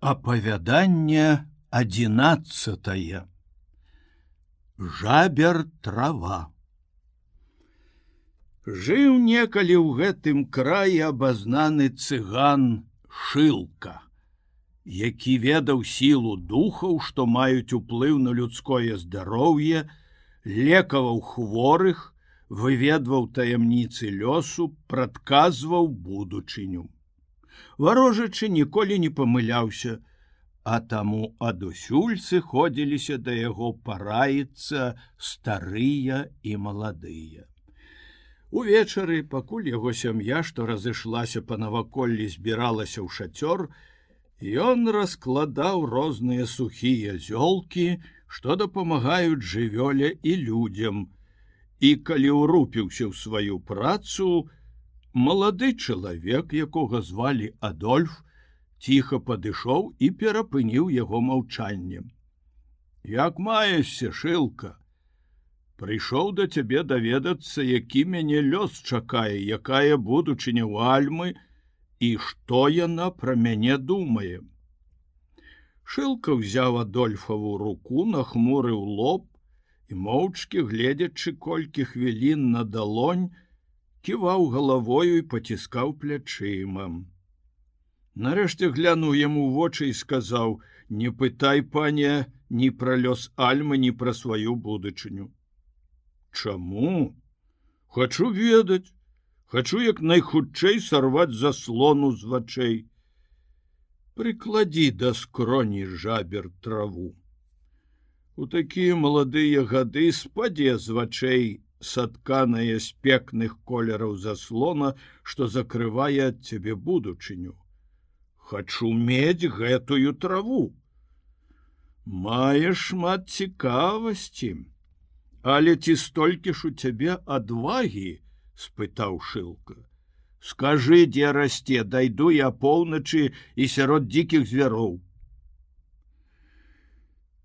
Апавяданне адзінаццатае. Жабер трава. Жыў некалі ў гэтым краі абазнаны цыган шылка, які ведаў сілу духаў, што маюць уплыў на людское здароўе, лекаваў хворых, выведваў таямніцы лёсу, прадказваў будучыню варожачы ніколі не памыляўся, а таму адусюль сыходзіліся да яго параіцца старыя і маладыя. Увечары, пакуль яго сям'я, што разышлася па наваколлі збіралася ў шацёр, ён раскладаў розныя сухія зёлкі, што дапамагаюць жывёле і людзям. І калі ўрупіўся ў сваю працу, малады чалавек якога звалі адольф ціха падышоў і перапыніў яго маўчаннем як маешся шылка? Прыйшоў да цябе даведацца які мяне лёс чакае якая будучыня ў альмы і што яна пра мяне думае шылка ўзяў адольфаву руку нахмурыў лоб і моўчкі гледзячы колькі хвілін на далонь ківаў галавою і паціскаў плячыма. Нарэшце глянуў яму вочы і сказаў: « Не пытай, пане, ні пра лёс альмы, ні пра сваю будучыню. Чаму? Хачу ведаць, хачу як найхутчэй сарваць заслону з вачэй. Прыкладі да скроні жабер траву. У такія маладыя гады спадзе з вачэй сатканая з пекных колераў заслона, што закрывае ад цябе будучыню. Хачу мець гэтую траву. Мае шмат цікавасці, Але ці столькі ж у цябе адвагі, спытаў шылка. Скажы, дзе расце, дайду я поўначы і сярод дзікіх звяроў.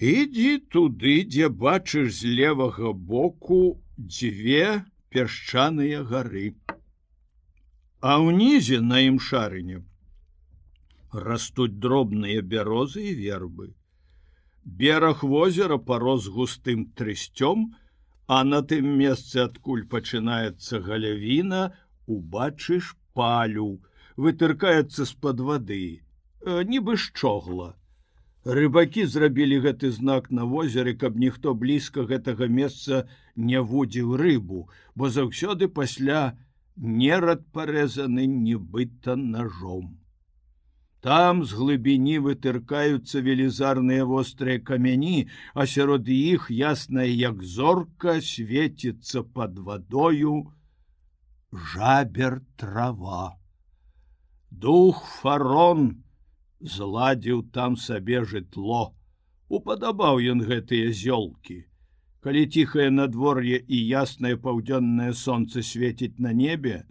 Ідзі туды, дзе бачыш з левага боку дзве пясчаныя гары. А ўнізе на ім шарыне растуць дробныя бярозы і вербы. Бераг возера парос густым трысцём, а на тым месцы, адкуль пачынаецца галявіна, убачыш палю, вытыркаецца з-пад вады, э, нібы шчогла. Рыбакі зрабілі гэты знак на возеры, каб ніхто блізка гэтага месца не вудзіў рыбу, бо заўсёды пасля нерад парэзаны нібыта ножом. Там з глыбіні вытыркаюцца велізарныя вострыя камяні, а сярод іх ясная як зорка свеціцца под вадою жабер трава. Дух фарон, зладзіў там сабе жытло. Упадабаў ён гэтыя зёлкі. Калі ціхае надвор'е і яснае паўдзённае сонце свеціць на небе,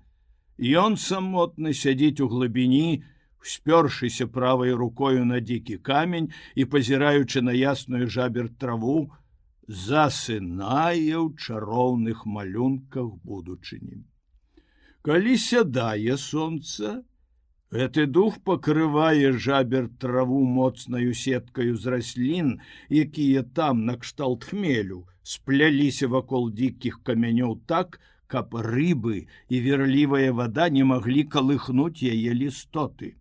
Ён самотны сядзіць у глыбіні, спёршыся правай рукою на дзікі камень і пазіраючы на ясную жабер траву, засынае ў чароўных малюнках будучыні. Калі сядае сонца, Гэты дух пакрывае жабер траву моцнаю сеткаю з раслін, якія там накшталт хмелю, спляліся вакол дзікіх камянёў так, каб рыбы і верлівая вада не маглі калыхнуць яе лістоты.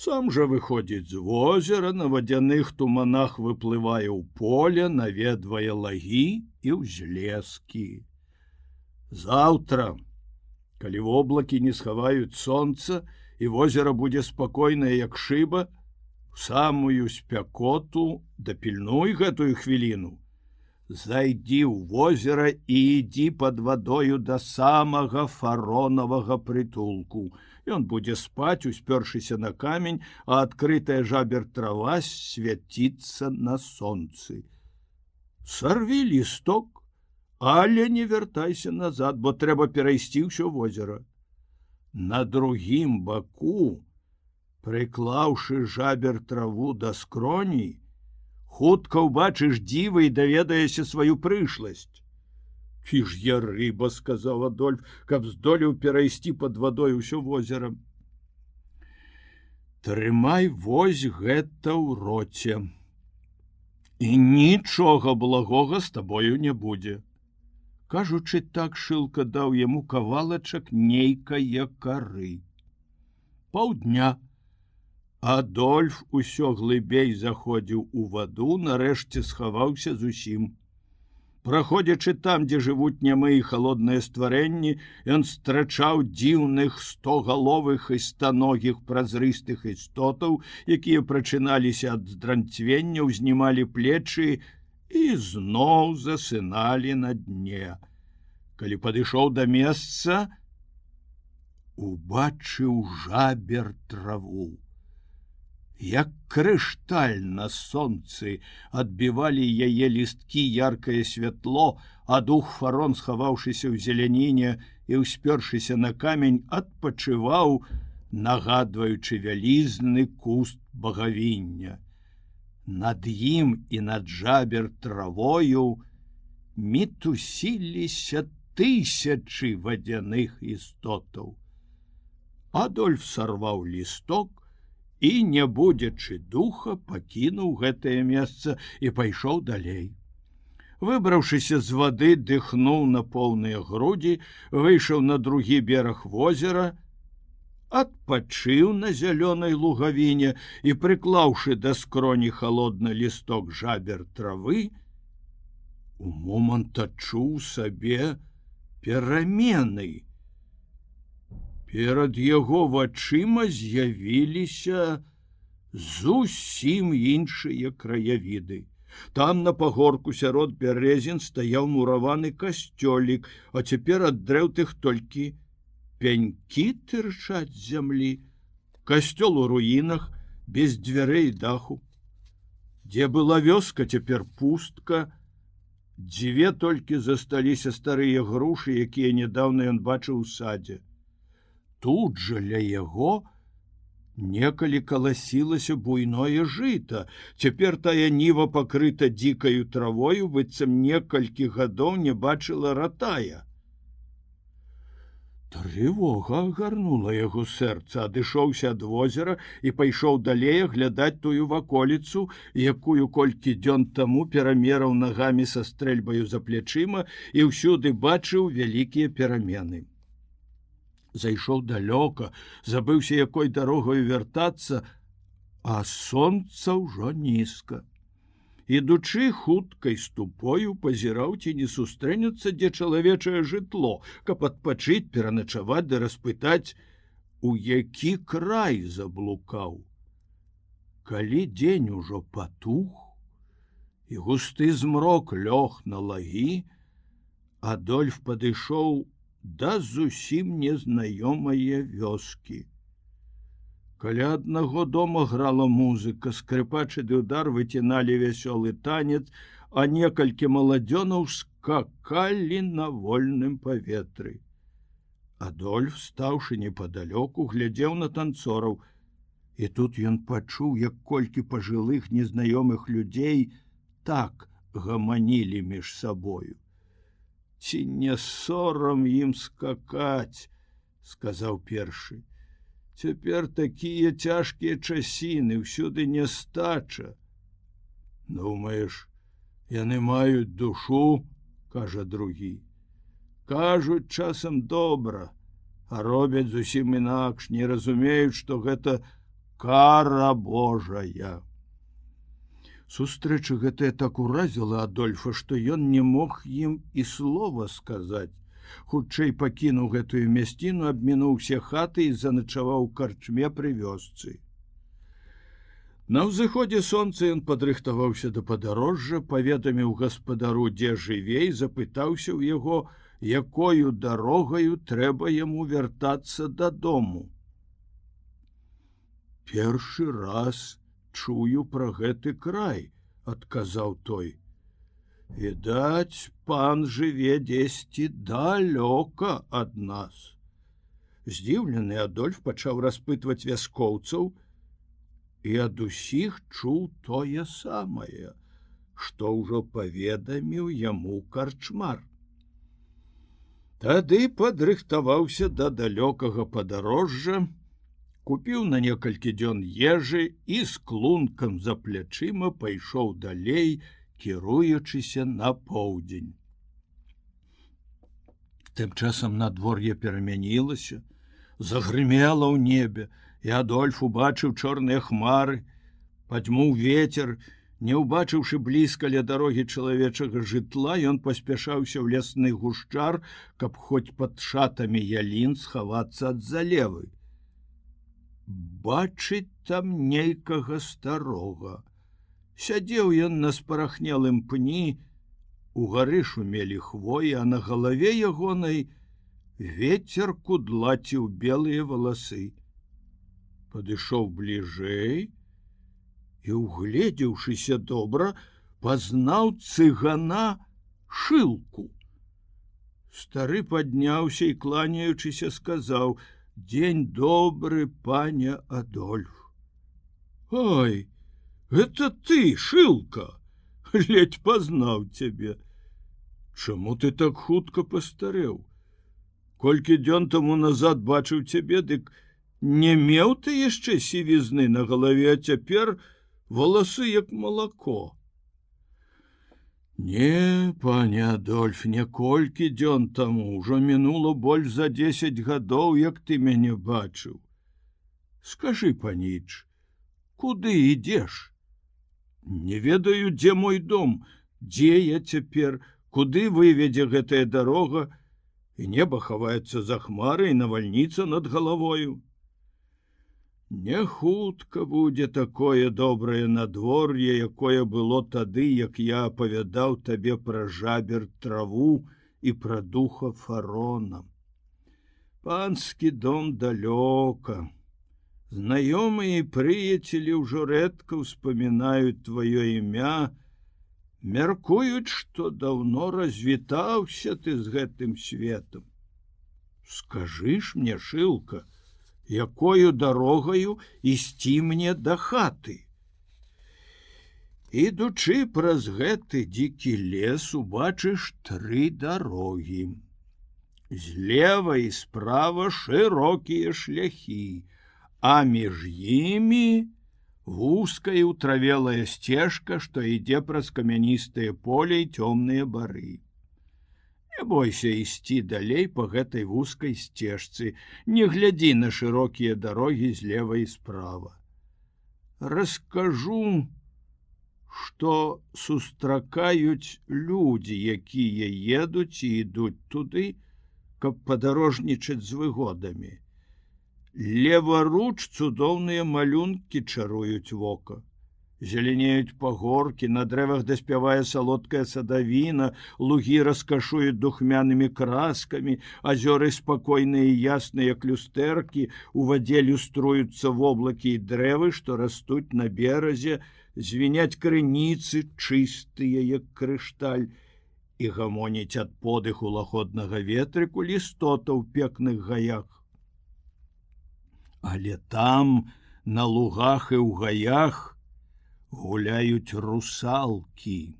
Сам жа выходзіць з возера на вадзяных туманах выплывае ў поле, наведвае лагі і ўзлескі. Заўтра, калі воблакі не схаваюць сонца, і возера будзе спакойнае як шыба самую спякоту дапільнуй гэтую хвіліну. Зайдзі ў возера і ідзі под вадою да самага фаронавага прытулку ён будзе спаць успёршыся на камень а адкрытая жабер трава свяціцца на сонцы сарві лісток але не вяртайся назад бо трэба перайсці ўсё возера на другім баку, прыклаўшы жабер траву да скроней, хутка ўбачыш дзіва і даведаешся сваю прышласць. Фі ж я рыба, сказаў Адольф, каб здолеў перайсці под вадой усё возерам. трымай вось гэта ў роце і нічога благога з табою не будзе кажучы так шылка даў яму кавалачак нейкае кары. Паўдня адольф усё глыбей заходзіў у ваду нарэшце схаваўся зусім. Праходзячы там, дзе жывуць нямы і холодныя стварэнні, ён страчаў дзіўных стогаловых і станогіх празрыстых істотаў, якія прачыналіся ад здранцвення, узнімалі плечы і зноў засыналі на дне. Калі падышоў да месца, убачыў жабер траву як крышталь на сонцы адбівалі яе лісткі яркае святло, а дух фарон, схаваўшыся ў зеляніне і ўспёршыся на камень, адпачываў, нагадваючы вялізны куст багавіння. Над ім і над жабер травою мітусіліся тысячы вадзяных істотаў. Адольф сарваў лісток, і не будзячы духа пакінуў гэтае месца і пайшоў далей. Выбраўшыся з вады дыхнуў на поўныя грудзі, выйшаў на другі бераг возера, адпачыў на зялёнай лугавіне і прыклаўшы да скроні холодны лісток жабер травы, у момант адчуў сабе перамены, перад яго вачыма з'явіліся зусім іншыя краявіды. Там на пагорку сярод бярэзін стаяў мураваны касцёлік, а цяпер ад дрэў тых толькі пянькі тырчаць зямлі, касцёл у руінах без дзвярэй даху. Дзе была вёска цяпер пустка, дзве толькі засталіся старыя грушы, якія нядаўна ён бачыў у садзе. Тут жа ля яго некалі каласілася буйное жыта. Цяпер тая ніва пакрыта дзікаю травою быццам некалькі гадоў не бачыла ратая трывога агарнула яго сэрца адышоўся ад возера і пайшоў далей глядаць тую ваколіцу якую колькі дзён таму перамераў нагамі са стрэльбаю за плячыма і ўсюды бачыў вялікія перамены зайшоў далёка, забыўся якой дарогаю вяртацца, а сонца ўжо нізка. Ідучы хуткай ступою пазіраў ці не сустрэнецца, дзе чалавечае жытло, каб адпачыць пераначаваць ды распытаць, у які край заблукаў. Калі дзень ужо патух, і густы змрок лёг на лагі, Адольф падышоў да зусім незнаёмыя вёскі. Каля аднаго дома грала музыка, скрыпачы ды удар выціналі вясёлы танец, а некалькі маладзёнаў скакалі на вольным паветры. Адольф, стаўшы непадалёку, глядзеў на танцораў, і тут ён пачуў, як колькі пажылых незнаёмых людзей так гаманілі між сабою. Ці не сорам ім скакаць сказаў першы цяпер такія цяжкія часіны ўсюды нестача думаеш яны маюць душу кажа другі. Кажуць часам добра а робяць зусім інакш не разумеюць што гэта кара божая. Сустрэча гэтая так уразіла адольфа што ён не мог ім і слова сказаць хутчэй пакінуў гэтую мясціну абмінуўся хаты і заначаваў карчме пры вёсцы. На ўзыходзе сонца ён падрыхтаваўся да падарожжа паведаміў гаспадару дзе жывей запытаўся ў яго якою дарогаю трэба яму вяртацца дадому. Першы раз чую пра гэты край адказаў той відаць пан жыве дзесьці далёка ад нас. Здзіўлены адольф пачаў распытваць вяскоўцаў і ад усіх чуў тое самае што ўжо паведаміў яму карчмар. Тады падрыхтаваўся да далёкага падарожжа купіў на некалькі дзён ежы і з клункам за плячыма пайшоў далей, кіруючыся на поўдзень. Тым часам надвор'е перамянілася, загрымела ў небе, і Адольф убачыў чорныя хмары, падзьмуў ветер, Не ўбачыўшы блізка ля дарогі чалавечага жытла, ён паспяшаўся ў лясны гушчар, каб хоць пад шатамі ялін схавацца ад залевы. Бачыць там нейкага старога. Сядзеў ён на спарахнелым пні, у гары шумелі хвоі, а на галаве ягонай ветер кудлаціў белыя валасы. Падышоў бліжэй, і угледзеўшыся добра пазнаў цыгана шылку стары падняўся і кланяючыся сказаў дзень добры паня адольф ой это ты шылка ледь пазнаў цябе чаму ты так хутка пастарэў колькі дзён таму назад бачыў цябе дык не меў ты яшчэ сівізны на галаве а цяпер у волосы як молоко не пане адольф неколькі дзён таму ўжо мінула больш за десять гадоў як ты мяне бачыў. Скажи паніч куды ідзеш не ведаю дзе мой дом дзе я цяпер куды выведзе гэтая дарога і неба хаваецца за хмары і навальніца над галавою Не хутка будзе такое добрае надвор'е, якое было тады, як я апавядаў табе пра жабер траву і пра духа фарона. Панскі дом далёка. Знаёмыя і прыяцелі ўжо рэдка ўспамінаюць тваё імя, мяркуюць, што даўно развітаўся ты з гэтым светом. Скажыш мне шылка, якою дарогаю ісці мне да хаты. Ідучы праз гэты дзікі лес убачыш тры дарогі. Злева і справа шырокія шляхі, а між імі вузкая ўтравелая сцежка, што ідзе праз камяністыя поле і цёмныя бары. Не бойся ісці далей по гэтай вузкай сцежцы, не глядзі на шырокія дарогі злева і справа. Раскажу, што сустракаюць людзі, якія едуць і ідуць туды, каб падарожнічаць з выгодамі. Леваруч цудоўныя малюнкі чаруюць вока. Зеленеюць пагоркі на дрэвах даспявае салодкая садавіна лугі раскашуюць духмянымі краскамі азёры спакойныя ясныя клюстэркі у вадзе люструюцца воблакі і дрэвы што растуць на беразе звіняць крыніцы чыстыя як крышталь і гамоніць ад подыху лагоднага ветрыку лістота ў пекных гаях але там на лугах і ў гаях гуляюць русалкі.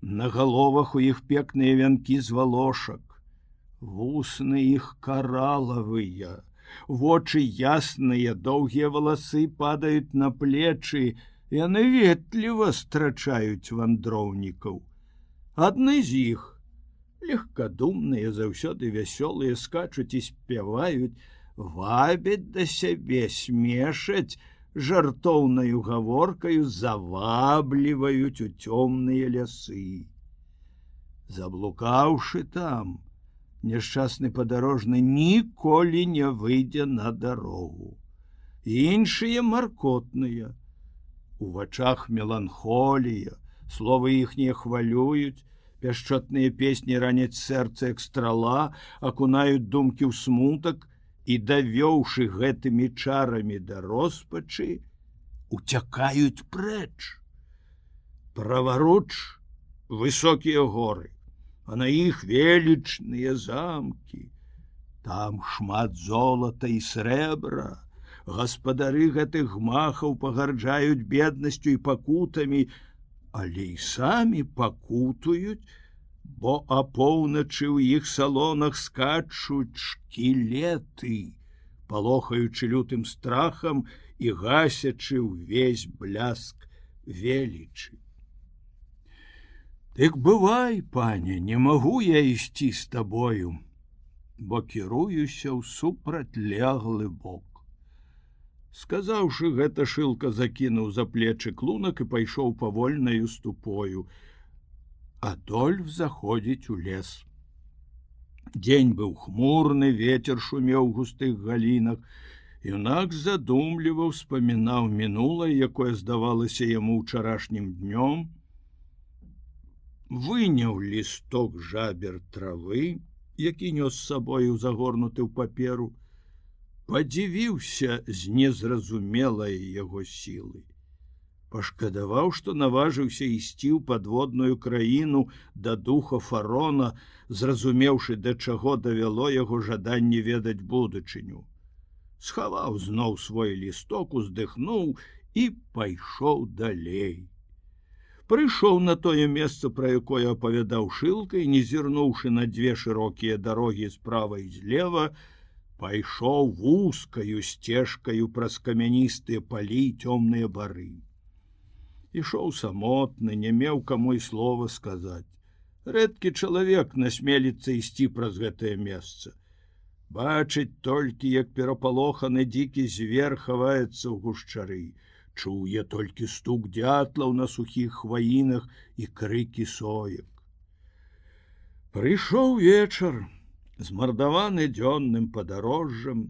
На галовах у іх пекныя вянкі з валошак, вусны іх каралавыя, вочы ясныя, доўгія валасы падаюць на плечы, яны ветліва страчаюць вандроўнікаў. Адны з іх, легкадумныя заўсёды вясёлыя скачуць і спяваюць, вабяць да сябе смешаць, жартоўнаю гаворкаю завабліваюць у цёмныя лясы. Заблукаўшы там, няшчасны падарожны ніколі не выйдзе на дарогу. Іншыя маркотныя, У вачах меланхолія, словы іхнія хвалююць, пяшчотныя песні раняць сэрца экстрала, акунаюць думкі ў смутак, і давёўшы гэтымі чарамі да роспачы уцякаюць прэч. Праваруч высокія горы а на іх велічныя замкі. Там шмат золата і срэбра. Гаспадары гэтых гмахаў пагарджаюць беднасцю і пакутамі але і самі пакутаюць бо апоўначы ў іх салонах скачуць шкілеты палохаючы лютым страхам і гасячы ўвесь бляск велічы. Дык бывай, пане, не магу я ісці з табою, бо кіруюся ў супрацьляглы бок. Сказаўшы гэта шылка закінуў за плечы клунак і пайшоў павольнаю ступою. Адольф заходзіць у лес. Дзень быў хмурны, ветер шумеў густых галінах. Юнак задумліва ўспамінаў мінулае, якое здавалася яму ўчарашнім днём, выняў лісток жабер травы, які нёс сабою загорнуты ў паперу, падзівіўся з незразумелай яго сілы. Пашкадаваў, што наважыўся ісці ў падводную краіну да духа фарона, зразумеўшы, да чаго давяло яго жаданне ведаць будучыню. Схаваў зноў свой лісток, уздыхнуў і пайшоў далей. Прыйшоў на тое месца, пра якое апавядаў шылкай, не зірнуўшы на дзве шырокія дарогі справа і злева, пайшоў вузкаю сцежкаю праз камяністыя палі цёмныя бары. Ішоў самотны, не меў каму і слова сказаць. Рэдкі чалавек насмеліцца ісці праз гэтае месца. Бачыць толькі, як перапалоханы дзікі звер хаваецца ў гушчары, чуе толькі стук дятлаў на сухіх хваінах і крыкі соек. Прыйшоў вечар, змардаваны дзённым падарожжам,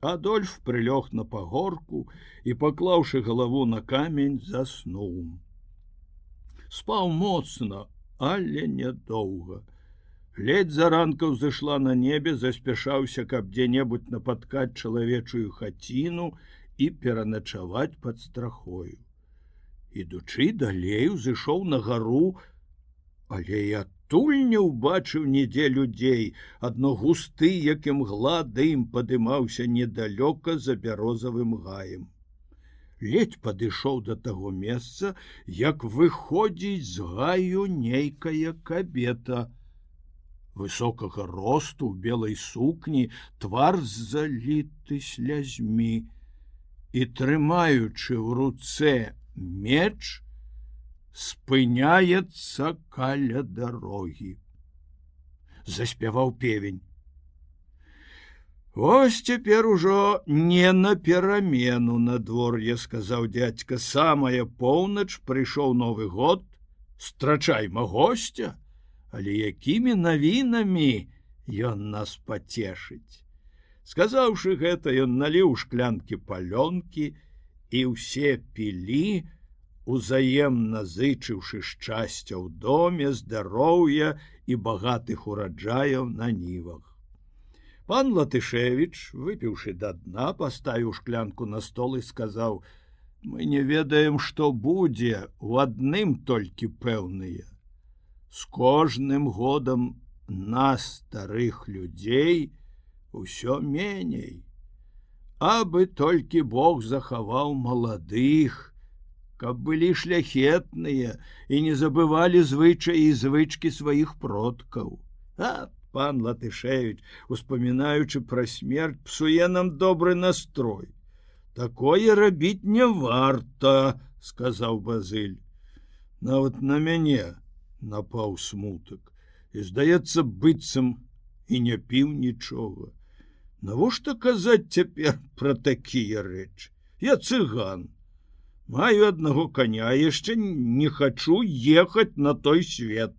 Адольф прылёг на пагорку і паклаўшы галаву на камень заснуў. Спаў моцна, але нядоўга. Ледзь заранкаў зышла на небе, заспяшаўся, каб дзе-небудзь нападкаць чалавечую хаціну і пераначаваць пад страхою. Ідучы далей узышоў на гару, але я адтуль не ўбачыў нідзе людзей, адно густы, якім гладым падымаўся недалёка за бярозавым гаем. Ледь падышоў да таго месца, як выходзіць з гаю нейкая кабета. Высокага росту ў белай сукні твар заліты слязьмі і трымаючы ў руцэ меч, спыняецца каля дарогі. Заспяваў певень. Вось цяпер ужо не на перамену надвор'е сказаў дядька самая поўнач прыйшоў новы год страчайма гостя, але якімі навінамі ён нас пацешыць. Сказаўшы гэта, ён наліў шклянкі палёнкі і ўсе пілі, узаемна зычыўшы шчасця ў доме здароўя і багатых ураджаяў на нівах. Пан Латышевич, выпіўшы да дна, паставіў шклянку на стол і сказаў: « Мы не ведаем, што будзе у адным толькі пэўныя. З кожным годам нас старых людзей усё меней. Абы толькі Бог захаваў маладых, каб былі шляхетныя і не забывалі звычаі і звычки сваіх продкаў. А пан Латышевич, успамінаючы пра смерть, псуе нам добры настрой. Такое рабіць не варта, сказаў Базыль. Нават на мяне напаў смутак і здаецца быццам і не піў нічога. Навошта казаць цяпер пра такія рэчы? Я цыган маю аднаго коня яшчэ не хачу ехаць на той свет.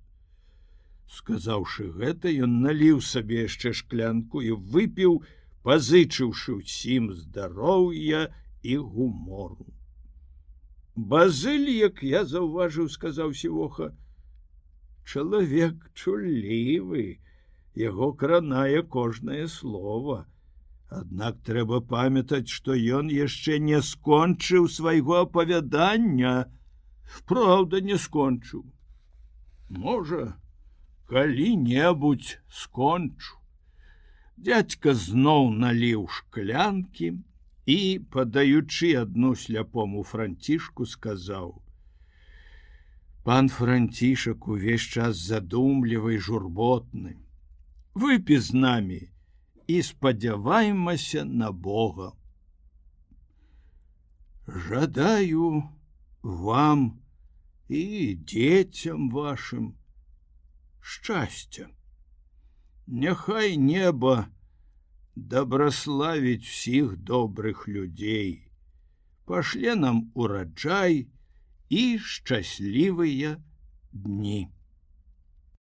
Сказаўшы гэта ён наліў сабе яшчэ шклянку і выпіў пазычыўшы ўсім здароўя і гумору. Базыль як я заўважыў сказаў сівоха чалавек чулівы яго кранае кожнае слово Аднак трэба памятаць, што ён яшчэ не скончыў свайго апавядання. Праўда, не скончыў. Можа, калі-небудзь скончу. Дядька зноў наліў шклянкі і, падаючы адну сляпому францішку, сказаў: « Пан францішак увесь час задумлівай журботны. Выпі з намі, і спадзяваймася на Бога. Жадаю вам і дзецям вашим шчасця. Няхай неба добраславіць всіх добрых людзей, пашле нам ураджай і шчаслівыя дні.